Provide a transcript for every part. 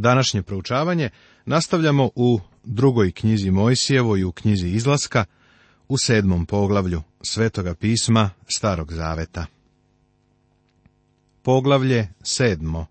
Današnje proučavanje nastavljamo u drugoj knjizi Mojsijevo i u knjizi Izlaska u sedmom poglavlju Svetoga pisma Starog zaveta. Poglavlje sedmo.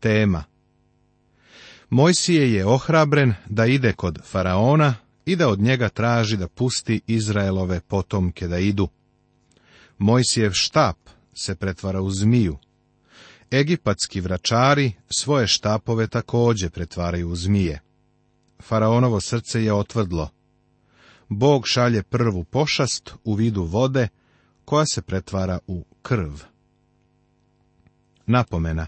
Tema. Mojsije je ohrabren da ide kod faraona i da od njega traži da pusti Izraelove potomke da idu. Mojsijev štap se pretvara u zmiju, Egipatski vračari svoje štapove takođe pretvaraju u zmije. Faraonovo srce je otvrdlo. Bog šalje prvu pošast u vidu vode, koja se pretvara u krv. Napomena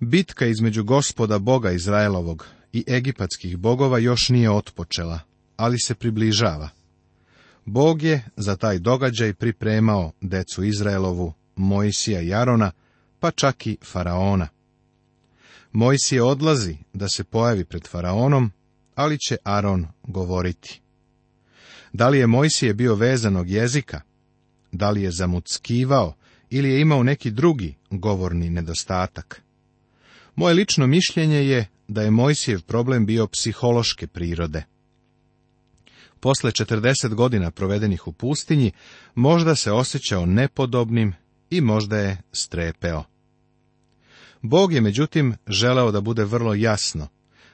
Bitka između gospoda Boga Izraelovog i egipatskih bogova još nije otpočela, ali se približava. Bog je za taj događaj pripremao decu Izraelovu, Mojsija i Jarona, pa čak i faraona. Mojsije odlazi da se pojavi pred faraonom, ali će Aron govoriti. Da li je Mojsije bio vezanog jezika? Da li je zamuckivao ili je imao neki drugi govorni nedostatak? Moje lično mišljenje je da je Mojsijev problem bio psihološke prirode. Posle 40 godina provedenih u pustinji, možda se osjećao nepodobnim i možda je strepeo. Bog je međutim želeo da bude vrlo jasno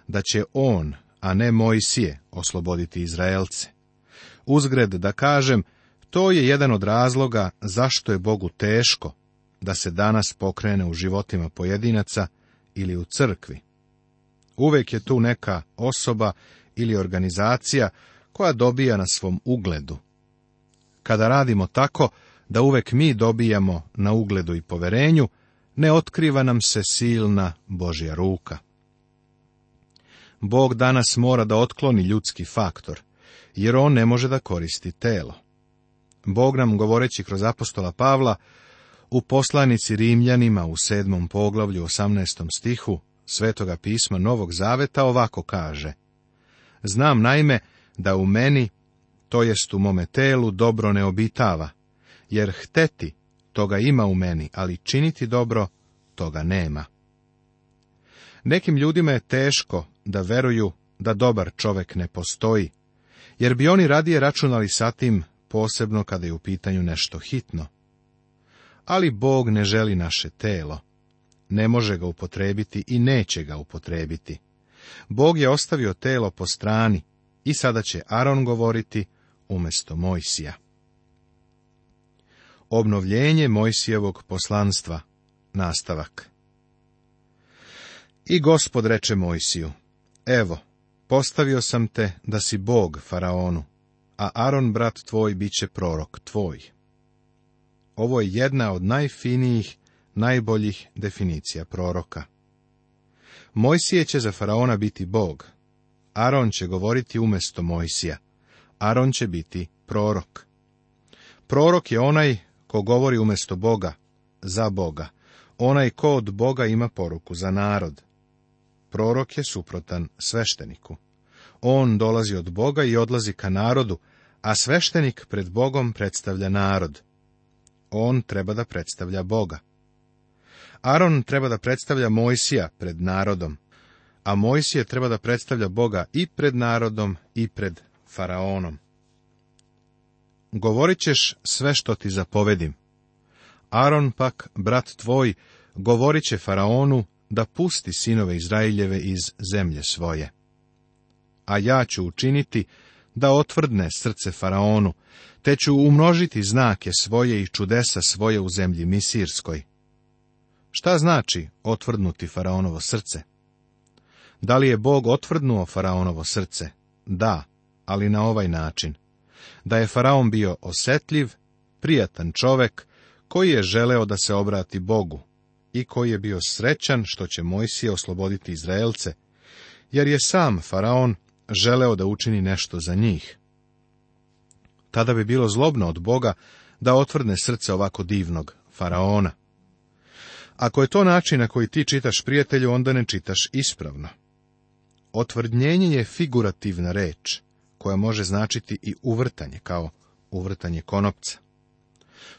da će on, a ne Mojsije, osloboditi Izraelce. Uzgred da kažem, to je jedan od razloga zašto je Bogu teško da se danas pokrene u životima pojedinaca ili u crkvi. Uvek je tu neka osoba ili organizacija koja dobija na svom ugledu. Kada radimo tako da uvek mi dobijamo na ugledu i poverenju, ne otkriva nam se silna Božja ruka. Bog danas mora da otkloni ljudski faktor, jer on ne može da koristi telo. Bog nam, govoreći kroz apostola Pavla, u poslanici Rimljanima u sedmom poglavlju osamnestom stihu Svetoga pisma Novog Zaveta ovako kaže Znam naime da u meni, to jest u mome telu, dobro ne obitava, jer hteti toga ima u meni, ali činiti dobro, toga nema. Nekim ljudima je teško da veruju da dobar čovek ne postoji, jer bi oni radije računali sa tim, posebno kada je u pitanju nešto hitno. Ali Bog ne želi naše telo. Ne može ga upotrebiti i neće ga upotrebiti. Bog je ostavio telo po strani i sada će Aron govoriti umjesto Mojsija. Obnovljenje Mojsijevog poslanstva. Nastavak. I gospod reče Mojsiju, evo, postavio sam te da si bog faraonu, a Aron brat tvoj bit će prorok tvoj. Ovo je jedna od najfinijih, najboljih definicija proroka. Mojsije će za faraona biti bog. Aron će govoriti umjesto Mojsija. Aron će biti prorok. Prorok je onaj ko govori umjesto Boga, za Boga, onaj ko od Boga ima poruku za narod. Prorok je suprotan svešteniku. On dolazi od Boga i odlazi ka narodu, a sveštenik pred Bogom predstavlja narod. On treba da predstavlja Boga. Aron treba da predstavlja Mojsija pred narodom, a Mojsije treba da predstavlja Boga i pred narodom i pred faraonom govorit ćeš sve što ti zapovedim. Aron pak, brat tvoj, govorit će Faraonu da pusti sinove Izraeljeve iz zemlje svoje. A ja ću učiniti da otvrdne srce Faraonu, te ću umnožiti znake svoje i čudesa svoje u zemlji Misirskoj. Šta znači otvrdnuti Faraonovo srce? Da li je Bog otvrdnuo Faraonovo srce? Da, ali na ovaj način – da je faraon bio osjetljiv, prijatan čovek, koji je želeo da se obrati Bogu i koji je bio srećan što će Mojsije osloboditi Izraelce, jer je sam faraon želeo da učini nešto za njih. Tada bi bilo zlobno od Boga da otvrdne srce ovako divnog faraona. Ako je to način na koji ti čitaš prijatelju, onda ne čitaš ispravno. Otvrdnjenje je figurativna reč koja može značiti i uvrtanje, kao uvrtanje konopca.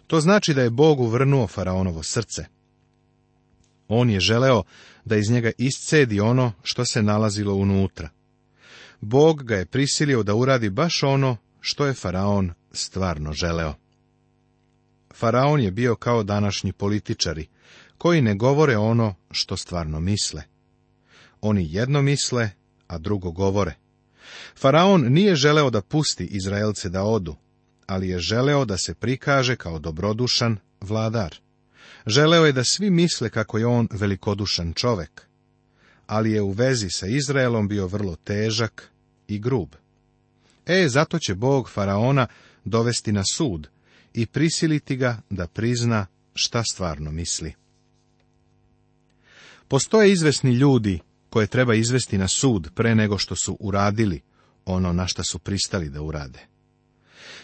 To znači da je Bog uvrnuo faraonovo srce. On je želeo da iz njega iscedi ono što se nalazilo unutra. Bog ga je prisilio da uradi baš ono što je faraon stvarno želeo. Faraon je bio kao današnji političari, koji ne govore ono što stvarno misle. Oni jedno misle, a drugo govore. Faraon nije želeo da pusti Izraelce da odu, ali je želeo da se prikaže kao dobrodušan vladar. Želeo je da svi misle kako je on velikodušan čovek, ali je u vezi sa Izraelom bio vrlo težak i grub. E, zato će Bog Faraona dovesti na sud i prisiliti ga da prizna šta stvarno misli. Postoje izvesni ljudi koje treba izvesti na sud pre nego što su uradili ono na šta su pristali da urade.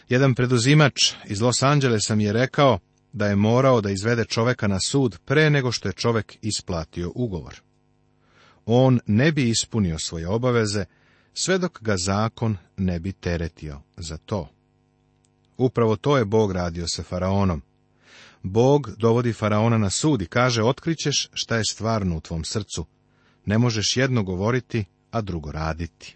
Jedan preduzimač iz Los Angelesa mi je rekao da je morao da izvede čoveka na sud pre nego što je čovek isplatio ugovor. On ne bi ispunio svoje obaveze sve dok ga zakon ne bi teretio za to. Upravo to je Bog radio sa faraonom. Bog dovodi faraona na sud i kaže, otkrićeš šta je stvarno u tvom srcu, ne možeš jedno govoriti, a drugo raditi.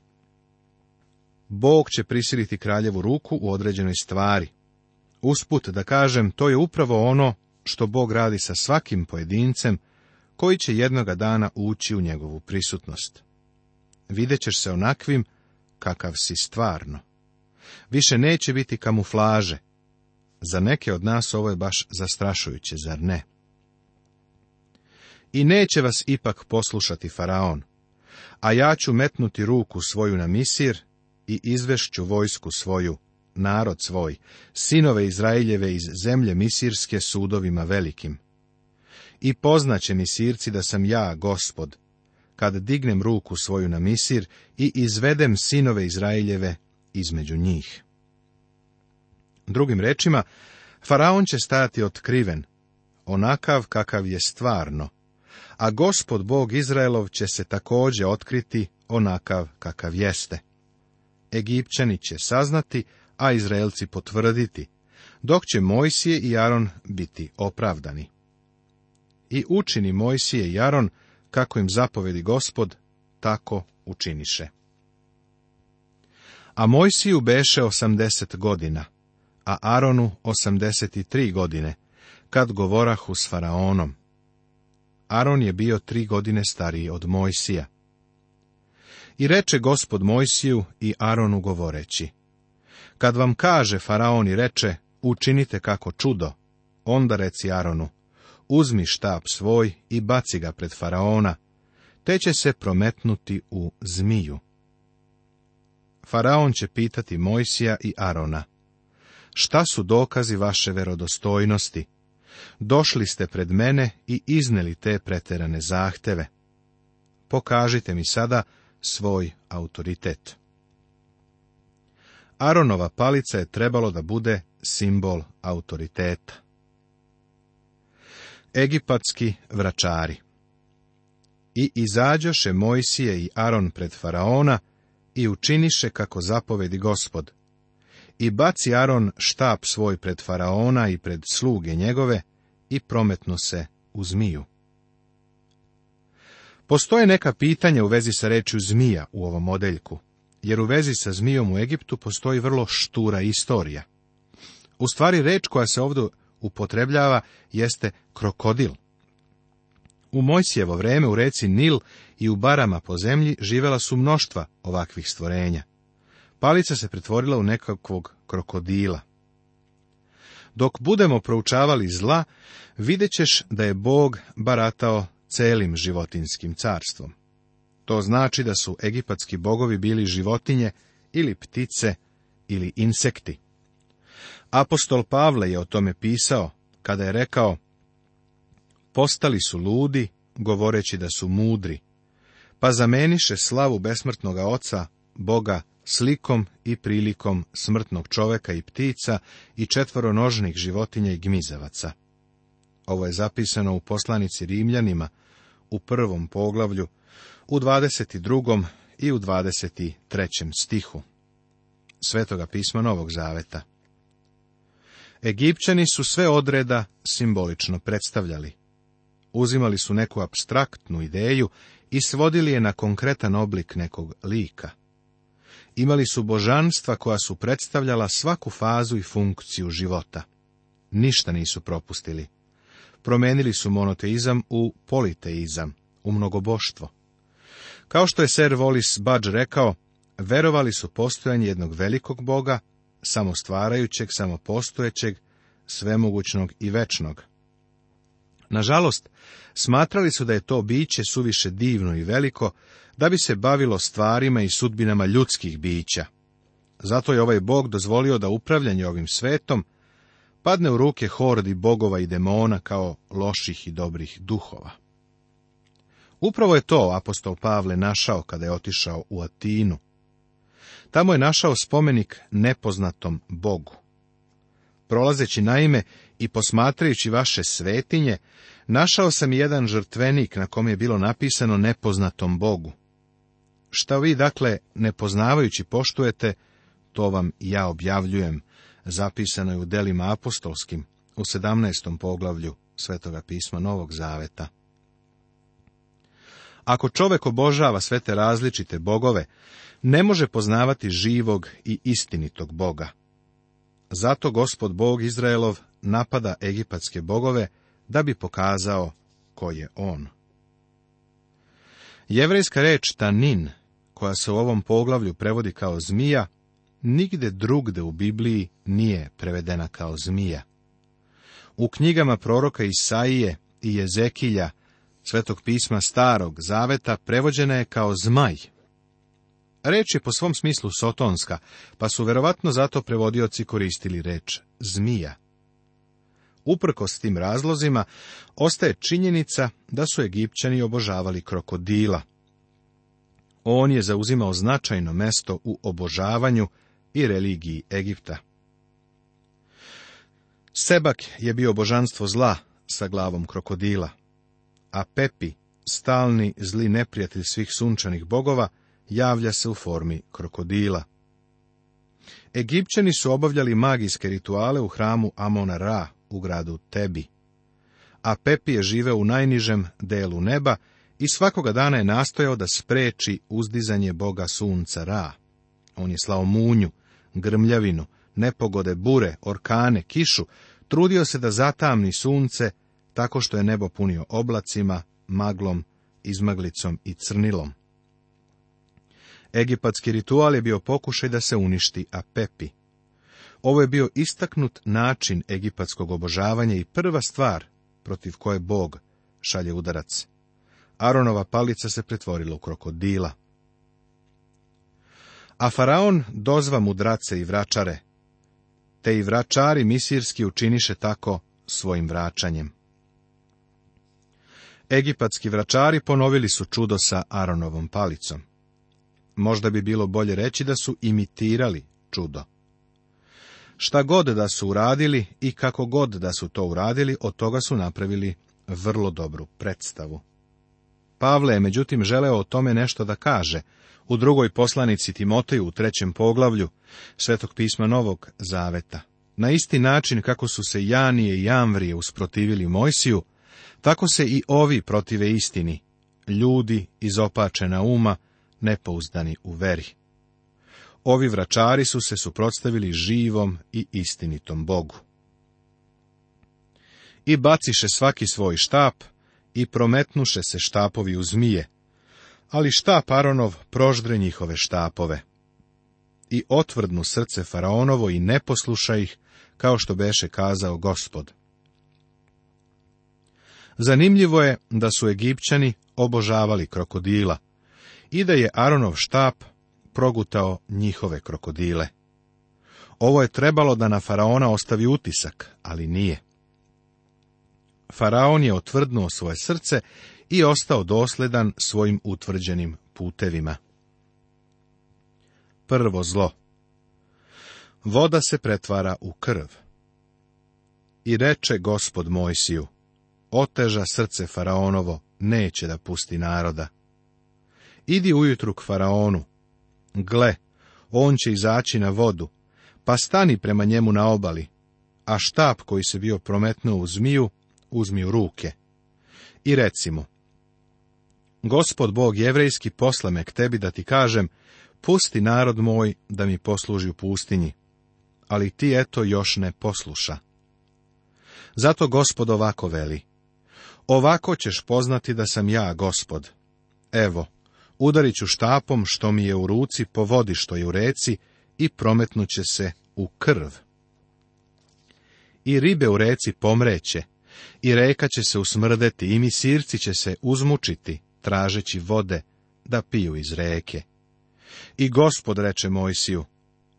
Bog će prisiliti kraljevu ruku u određenoj stvari. Usput da kažem, to je upravo ono što Bog radi sa svakim pojedincem koji će jednoga dana ući u njegovu prisutnost. Videćeš se onakvim kakav si stvarno. Više neće biti kamuflaže. Za neke od nas ovo je baš zastrašujuće, zar ne? I neće vas ipak poslušati faraon. A ja ću metnuti ruku svoju na misir i izvešću vojsku svoju, narod svoj, sinove Izraeljeve iz zemlje misirske sudovima velikim. I poznaće misirci da sam ja, gospod, kad dignem ruku svoju na misir i izvedem sinove Izraeljeve između njih. Drugim rečima, Faraon će stati otkriven, onakav kakav je stvarno, a gospod Bog Izraelov će se također otkriti onakav kakav jeste. Egipćani će saznati, a Izraelci potvrditi, dok će Mojsije i Jaron biti opravdani. I učini Mojsije i Jaron, kako im zapovedi gospod, tako učiniše. A Mojsiju beše osamdeset godina, a Aronu osamdeset tri godine, kad govorahu s Faraonom, Aron je bio tri godine stariji od Mojsija. I reče gospod Mojsiju i Aronu govoreći, Kad vam kaže faraon i reče, učinite kako čudo, onda reci Aronu, uzmi štab svoj i baci ga pred faraona, te će se prometnuti u zmiju. Faraon će pitati Mojsija i Arona, šta su dokazi vaše verodostojnosti? Došli ste pred mene i izneli te preterane zahteve. Pokažite mi sada svoj autoritet. Aronova palica je trebalo da bude simbol autoriteta. Egipatski vračari I izađoše Mojsije i Aron pred Faraona i učiniše kako zapovedi gospod, i baci Aron štap svoj pred faraona i pred sluge njegove i prometno se u zmiju. Postoje neka pitanja u vezi sa rečju zmija u ovom odeljku, jer u vezi sa zmijom u Egiptu postoji vrlo štura istorija. U stvari reč koja se ovdje upotrebljava jeste krokodil. U Mojsijevo vreme u reci Nil i u barama po zemlji živela su mnoštva ovakvih stvorenja. Palica se pretvorila u nekakvog krokodila. Dok budemo proučavali zla, vidjet ćeš da je Bog baratao celim životinskim carstvom. To znači da su egipatski bogovi bili životinje ili ptice ili insekti. Apostol Pavle je o tome pisao kada je rekao Postali su ludi, govoreći da su mudri, pa zameniše slavu besmrtnoga oca, Boga slikom i prilikom smrtnog čoveka i ptica i četvoronožnih životinja i gmizavaca. Ovo je zapisano u poslanici Rimljanima u prvom poglavlju, u 22. i u 23. stihu. Svetoga pisma Novog Zaveta. Egipćani su sve odreda simbolično predstavljali. Uzimali su neku abstraktnu ideju i svodili je na konkretan oblik nekog lika imali su božanstva koja su predstavljala svaku fazu i funkciju života. Ništa nisu propustili. Promenili su monoteizam u politeizam, u mnogoboštvo. Kao što je Ser Volis Budge rekao, verovali su postojanje jednog velikog boga, samostvarajućeg, samopostojećeg, svemogućnog i večnog. Nažalost, smatrali su da je to biće suviše divno i veliko da bi se bavilo stvarima i sudbinama ljudskih bića. Zato je ovaj bog dozvolio da upravljanje ovim svetom padne u ruke hordi bogova i demona kao loših i dobrih duhova. Upravo je to apostol Pavle našao kada je otišao u Atinu. Tamo je našao spomenik nepoznatom bogu. Prolazeći naime, i posmatrajući vaše svetinje, našao sam jedan žrtvenik na kom je bilo napisano nepoznatom Bogu. Šta vi, dakle, nepoznavajući poštujete, to vam ja objavljujem, zapisano je u delima apostolskim, u sedamnaestom poglavlju Svetoga pisma Novog Zaveta. Ako čovek obožava sve te različite bogove, ne može poznavati živog i istinitog Boga. Zato gospod Bog Izraelov napada egipatske bogove da bi pokazao ko je on. Jevrejska reč tanin, koja se u ovom poglavlju prevodi kao zmija, nigde drugde u Bibliji nije prevedena kao zmija. U knjigama proroka Isaije i Jezekilja, svetog pisma Starog Zaveta, prevođena je kao zmaj. Reč je po svom smislu sotonska, pa su verovatno zato prevodioci koristili reč zmija. Uprkos tim razlozima, ostaje činjenica da su Egipćani obožavali krokodila. On je zauzimao značajno mesto u obožavanju i religiji Egipta. Sebak je bio božanstvo zla sa glavom krokodila, a Pepi, stalni zli neprijatelj svih sunčanih bogova, javlja se u formi krokodila. Egipćani su obavljali magijske rituale u hramu Amona Ra, u gradu Tebi. A Pepi je živeo u najnižem delu neba i svakoga dana je nastojao da spreči uzdizanje boga sunca Ra. On je slao munju, grmljavinu, nepogode, bure, orkane, kišu, trudio se da zatamni sunce, tako što je nebo punio oblacima, maglom, izmaglicom i crnilom. Egipatski ritual je bio pokušaj da se uništi Apepi. Ovo je bio istaknut način egipatskog obožavanja i prva stvar protiv koje Bog šalje udarac. Aronova palica se pretvorila u krokodila. A faraon dozva mudrace i vračare, te i vračari misirski učiniše tako svojim vraćanjem. Egipatski vračari ponovili su čudo sa Aronovom palicom. Možda bi bilo bolje reći da su imitirali čudo. Šta god da su uradili i kako god da su to uradili, od toga su napravili vrlo dobru predstavu. Pavle je međutim želeo o tome nešto da kaže. U drugoj poslanici Timoteju u trećem poglavlju Svetog pisma Novog Zaveta. Na isti način kako su se Janije i Jamvrije usprotivili Mojsiju, tako se i ovi protive istini, ljudi izopačena uma, nepouzdani u veri ovi vračari su se suprotstavili živom i istinitom Bogu. I baciše svaki svoj štap i prometnuše se štapovi u zmije, ali štap Aronov proždre njihove štapove. I otvrdnu srce Faraonovo i ne posluša ih, kao što beše kazao gospod. Zanimljivo je da su Egipćani obožavali krokodila i da je Aronov štap progutao njihove krokodile. Ovo je trebalo da na faraona ostavi utisak, ali nije. Faraon je otvrdnuo svoje srce i ostao dosledan svojim utvrđenim putevima. Prvo zlo. Voda se pretvara u krv. I reče gospod Mojsiju, oteža srce faraonovo, neće da pusti naroda. Idi ujutru k faraonu, Gle, on će izaći na vodu, pa stani prema njemu na obali, a štap koji se bio prometnuo u zmiju, uzmi u ruke. I recimo, Gospod Bog jevrejski posla me k tebi da ti kažem, pusti narod moj da mi posluži u pustinji, ali ti eto još ne posluša. Zato gospod ovako veli, ovako ćeš poznati da sam ja gospod. Evo, udarit ću štapom što mi je u ruci po vodi što je u reci i prometnuće se u krv. I ribe u reci pomreće, i reka će se usmrdeti, i misirci će se uzmučiti, tražeći vode, da piju iz reke. I gospod reče Mojsiju,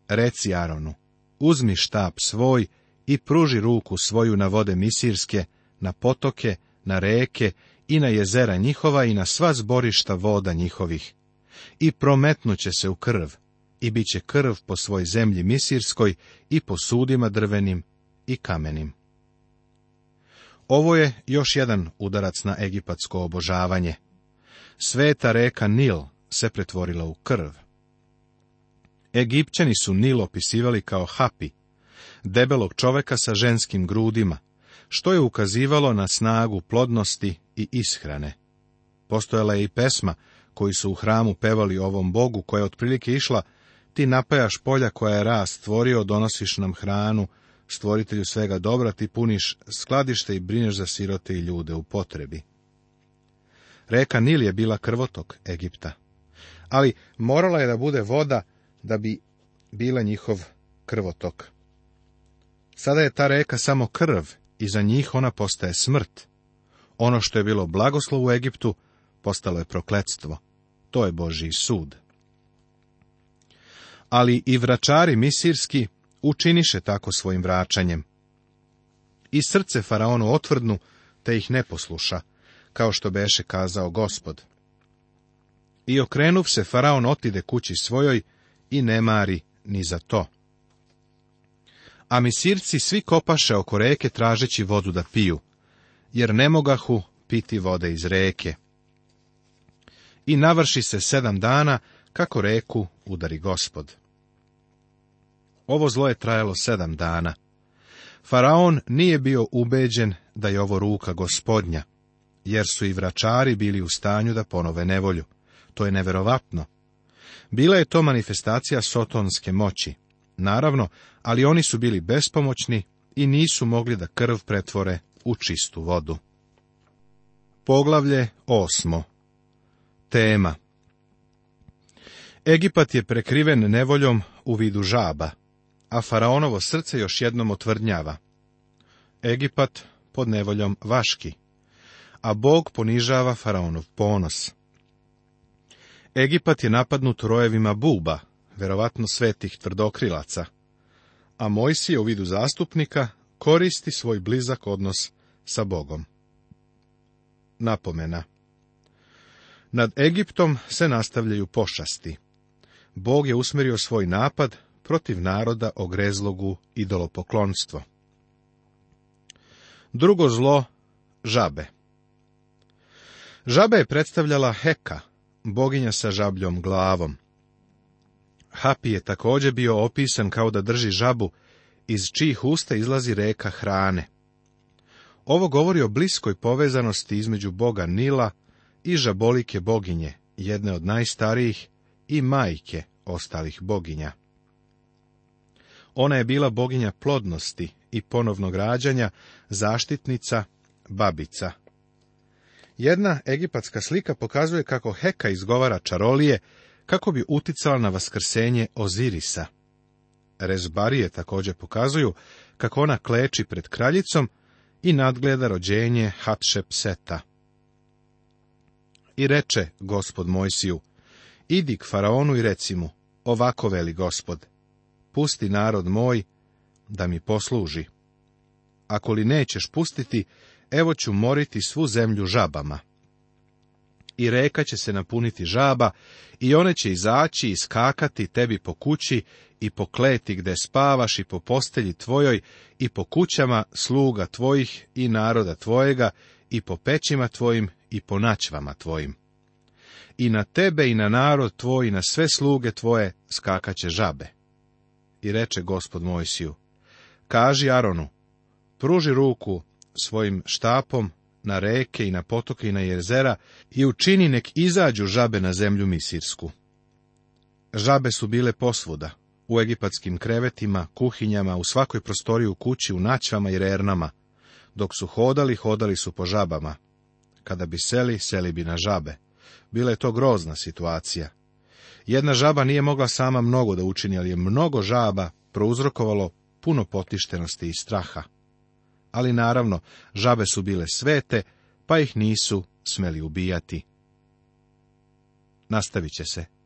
reci Aronu, uzmi štap svoj i pruži ruku svoju na vode misirske, na potoke, na reke i na jezera njihova i na sva zborišta voda njihovih. I prometnuće se u krv, i bit će krv po svoj zemlji misirskoj i po sudima drvenim i kamenim. Ovo je još jedan udarac na egipatsko obožavanje. Sveta reka Nil se pretvorila u krv. Egipćani su Nil opisivali kao hapi, debelog čoveka sa ženskim grudima, što je ukazivalo na snagu plodnosti i ishrane. Postojala je i pesma koji su u hramu pevali ovom bogu koja je otprilike išla ti napajaš polja koja je rast stvorio, donosiš nam hranu, stvoritelju svega dobra, ti puniš skladište i brineš za sirote i ljude u potrebi. Reka Nil je bila krvotok Egipta, ali morala je da bude voda da bi bila njihov krvotok. Sada je ta reka samo krv i za njih ona postaje smrt. Ono što je bilo blagoslov u Egiptu, postalo je prokletstvo. To je Božji sud. Ali i vračari misirski učiniše tako svojim vraćanjem. I srce faraonu otvrdnu, te ih ne posluša, kao što beše kazao gospod. I okrenuv se, faraon otide kući svojoj i ne mari ni za to a misirci svi kopaše oko reke tražeći vodu da piju, jer ne mogahu piti vode iz reke. I navrši se sedam dana, kako reku udari gospod. Ovo zlo je trajalo sedam dana. Faraon nije bio ubeđen da je ovo ruka gospodnja, jer su i vračari bili u stanju da ponove nevolju. To je neverovatno. Bila je to manifestacija sotonske moći naravno, ali oni su bili bespomoćni i nisu mogli da krv pretvore u čistu vodu. Poglavlje osmo Tema Egipat je prekriven nevoljom u vidu žaba, a faraonovo srce još jednom otvrdnjava. Egipat pod nevoljom vaški, a Bog ponižava faraonov ponos. Egipat je napadnut rojevima buba, verovatno svetih tvrdokrilaca. A Mojsije u vidu zastupnika koristi svoj blizak odnos sa Bogom. Napomena Nad Egiptom se nastavljaju pošasti. Bog je usmerio svoj napad protiv naroda o grezlogu idolopoklonstvo. Drugo zlo, žabe. Žaba je predstavljala Heka, boginja sa žabljom glavom. Hapi je također bio opisan kao da drži žabu, iz čijih usta izlazi reka hrane. Ovo govori o bliskoj povezanosti između boga Nila i žabolike boginje, jedne od najstarijih, i majke ostalih boginja. Ona je bila boginja plodnosti i ponovnog rađanja, zaštitnica, babica. Jedna egipatska slika pokazuje kako Heka izgovara čarolije kako bi uticala na vaskrsenje Ozirisa. Rezbarije također pokazuju kako ona kleči pred kraljicom i nadgleda rođenje Hatshepseta. I reče gospod Mojsiju, idi k faraonu i reci mu, ovako veli gospod, pusti narod moj da mi posluži. Ako li nećeš pustiti, evo ću moriti svu zemlju žabama i reka će se napuniti žaba i one će izaći i skakati tebi po kući i po kleti gde spavaš i po postelji tvojoj i po kućama sluga tvojih i naroda tvojega i po pećima tvojim i po načvama tvojim. I na tebe i na narod tvoj i na sve sluge tvoje skakaće žabe. I reče gospod Mojsiju, kaži Aronu, pruži ruku svojim štapom na reke i na potoke i na jezera i učini nek izađu žabe na zemlju misirsku. Žabe su bile posvuda, u egipatskim krevetima, kuhinjama, u svakoj prostoriji u kući, u naćvama i rernama. Dok su hodali, hodali su po žabama. Kada bi seli, seli bi na žabe. Bila je to grozna situacija. Jedna žaba nije mogla sama mnogo da učini, ali je mnogo žaba prouzrokovalo puno potištenosti i straha ali naravno žabe su bile svete, pa ih nisu smeli ubijati. Nastavit će se